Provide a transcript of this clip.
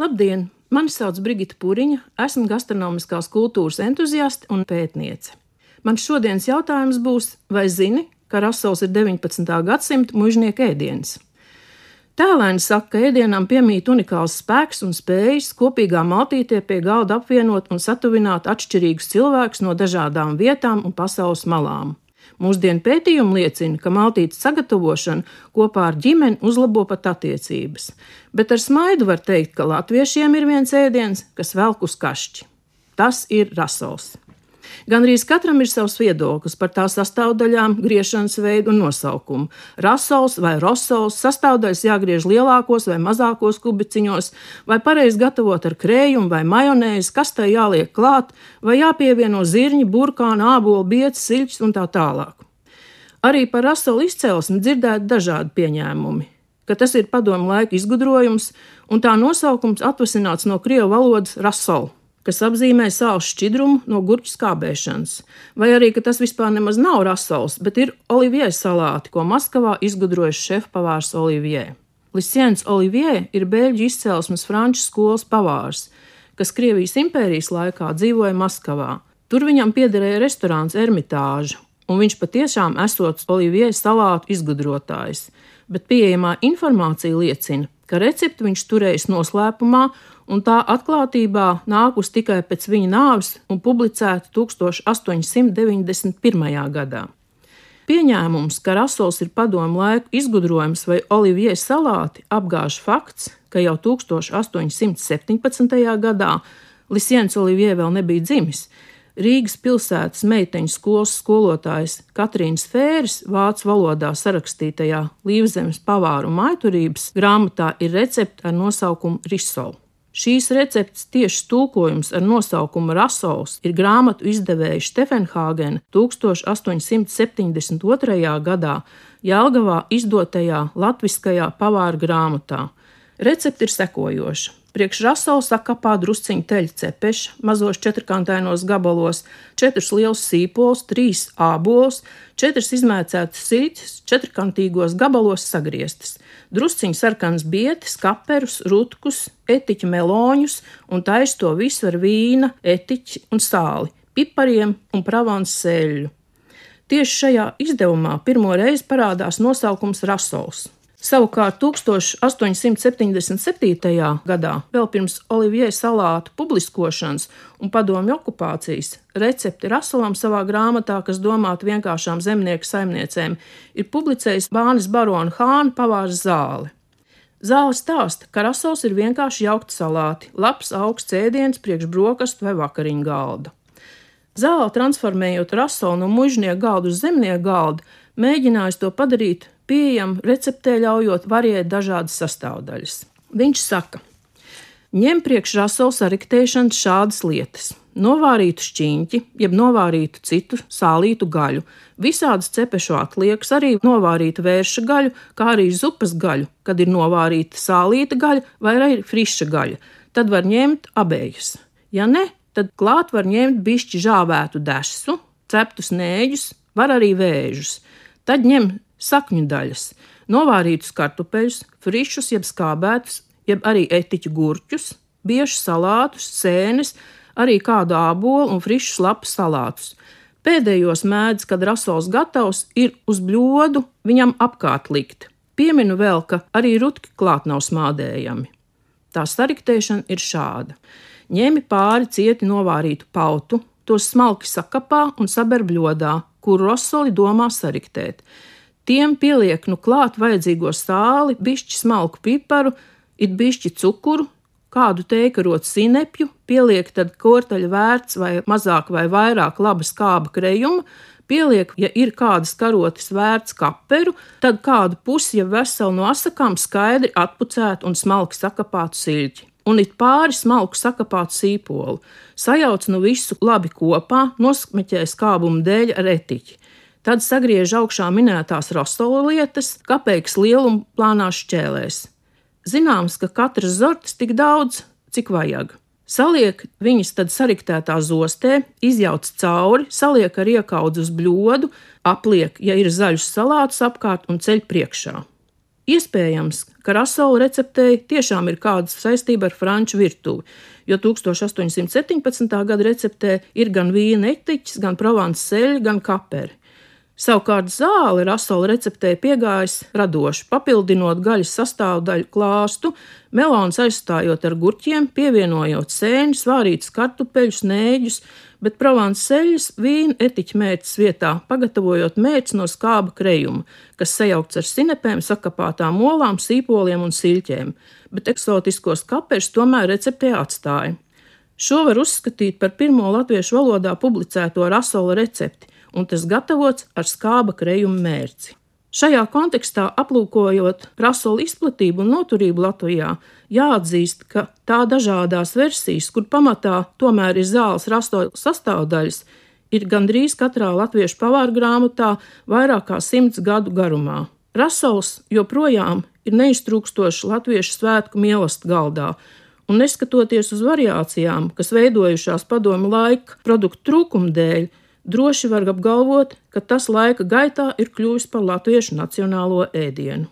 Labdien! Mani sauc Brigita Pūriņa, esmu gastronomiskās kultūras entuziaste un pētniece. Mans šodienas jautājums būs, vai zini, ka rasols ir 19. gadsimta mužnieka ēdiens? Tēlēns saka, ka ēdienam piemīt unikāls spēks un spējas kopīgā maltītē pie galda apvienot un satuvināt atšķirīgus cilvēkus no dažādām vietām un pasaules malām. Mūsdienu pētījumi liecina, ka maltītes sagatavošana kopā ar ģimeni uzlabo pat attiecības, bet ar smaidu var teikt, ka latviešiem ir viens ēdiens, kas velk uz kašķi. Tas ir rasols. Gan arī katram ir savs viedoklis par tā sastāvdaļām, griešanas veidu un nosaukumu. Rasols vai rosols sastāvdaļas jāgriež lielākos vai mazākos kubiciņos, vai pareizi gatavot ar krējumu vai majonēzi, kas tai jāliek klāt, vai jāpievieno zirņi, burkāna, ābolu, biets, siļķis un tā tālāk. Arī par rasolu izcelsmi dzirdēt dažādi pieņēmumi ka tas ir padomu laika izgudrojums, un tā nosaukums atvasināts no krievu valodas rasola kas apzīmē sāla šķidrumu no gurķu skābēšanas, vai arī ka tas vispār nemaz nav rasols, bet ir olivie salāti, ko Maskavā izgudrojis šefpavārs Olivier. Lisiens Olivier ir beļģu izcelsmes franču skolas pavārs, kas Krievijas impērijas laikā dzīvoja Maskavā. Tur viņam piederēja restorāns Ermitāža, un viņš patiešām esot Olivier salātu izgudrotājs, bet pieejamā informācija liecina, ka recepti viņš turējis noslēpumā, un tā atklātībā nākus tikai pēc viņa nāves un publicēta 1891. gadā. Pieņēmums, ka rasols ir padomu laiku izgudrojums vai olivie salāti, apgāž fakts, ka jau 1817. gadā Lisiens Olivier vēl nebija dzimis, Rīgas pilsētas meiteņu skolas skolotājs Katrīnas Fēris vācu valodā sarakstītajā Līvzemes pavāru maiturības grāmatā ir recepte ar nosaukumu Risolu. Šīs receptes tieši tulkojums ar nosaukumu Rasols ir grāmatu izdevēja Stefenhāgena 1872. gadā Jelgavā izdotajā latviskajā pavāra grāmatā. Recepte ir sekojoša. Priekš rasola sakapā drusciņu teļa cepeša, mazos četrkantainos gabalos, četrus lielus sīpolus, trīs ābolus, četras izmēcētas siļķes, četrkantīgos gabalos sagrieztas, drusciņu sarkanas bietes, kaperus, rutkus, etiķu meloņus un taisa to visu ar vīna, etiķi un sāli, pipariem un pravāns sēļu. Tieši šajā izdevumā pirmo reizi parādās nosaukums rasols. Savukārt 1877. gadā, vēl pirms Olivier salātu publiskošanas un padomju okupācijas, recepti Rasolam savā grāmatā, kas domāta vienkāršām zemnieku saimniecēm, ir publicējis Bānis Barona Hāna pavārs zāli. Zāle stāsta, ka rasols ir vienkārši jaukt salāti, labs augsts ēdiens priekš brokastu vai vakariņu galda. Zāle, transformējot rasolu no mužnieku galda uz zemnieku galdu, mēģinājis to padarīt pieejama receptē, ļaujot variēt dažādas sastāvdaļas. Viņš saka, ņem priekšrasola sariktēšanas šādas lietas. Novārītu šķīņķi, jeb novārītu citu sālītu gaļu, visādas cepešu atliekas, arī novārītu vērša gaļu, kā arī zupas gaļu, kad ir novārīta sālīta gaļa vai arī friša gaļa. Tad var ņemt abējus. Ja ne, tad klāt var ņemt bišķi žāvētu desu, ceptus nēģus, var arī vēžus. Tad ņem sakņu daļas, novārītus kartupeļus, frišus, jeb skābētus, jeb arī etiķu gurķus, biežus salātus, sēnes, arī kādu ābolu un frišus lapu salātus. Pēdējos mēdz, kad rasols gatavs, ir uz bļodu viņam apkārt likt. Pieminu vēl, ka arī rutki klāt nav smādējami. Tā sariktēšana ir šāda. Ņemi pāri cieti novārītu pautu, tos smalki sakapā un saber bļodā, kuru rosoli domā sariktēt. Tiem pieliek nu klāt vajadzīgo sāli, bišķi smalku piparu, it bišķi cukuru, kādu teikarot sinepju, pieliek tad kortaļa vērts vai mazāk vai vairāk laba skāba krējuma, pieliek, ja ir kādas karotes vērts kaperu, tad kādu pusi jau veselu no asakām skaidri atpucētu un smalki sakapātu siļķi. Un it pāri smalku sakapātu sīpolu, sajauc nu visu labi kopā, nosmeķē skābumu dēļ ar etiķi. Tad sagriež augšā minētās rasola lietas, kapeikas lieluma plānās šķēlēs. Zināms, ka katrs zortis tik daudz, cik vajag. Saliek viņus tad sariktētā zostē, izjauc cauri, saliek ar iekaudzi uz bļodu, apliek, ja ir zaļus salātus apkārt un ceļ priekšā. Iespējams, ka rasola receptei tiešām ir kāda saistība ar franču virtuvi, jo 1817. gada receptē ir gan vīna etiķis, gan provāns seļi, gan kaperi. Savukārt zāle rasola receptē piegājas radoši, papildinot gaļas sastāvdaļu klāstu, melons aizstājot ar gurķiem, pievienojot sēņus, svārītus kartupeļus, nēģus, bet provāns seļus vīna etiķa mērķis vietā, pagatavojot mērķis no skāba krējuma, kas sajaukts ar sinepēm, sakapātām olām, sīpoliem un siļķiem, bet eksotiskos kapešus tomēr receptē atstāja. Šo var uzskatīt par pirmo latviešu valodā publicēto rasola recepti, un tas gatavots ar skāba krējuma mērci. Šajā kontekstā, aplūkojot prasolu izplatību un noturību Latvijā, jāatzīst, ka tā dažādās versijas, kur pamatā tomēr ir zāles rasto sastāvdaļas, ir gandrīz katrā latviešu pavāra grāmatā vairāk kā simts gadu garumā. Rasols joprojām ir neiztrūkstošs latviešu svētku mīlestības galdā, un neskatoties uz variācijām, kas veidojušās padomu laika produktu trūkuma dēļ, droši var apgalvot, ka tas laika gaitā ir kļuvis par latviešu nacionālo ēdienu.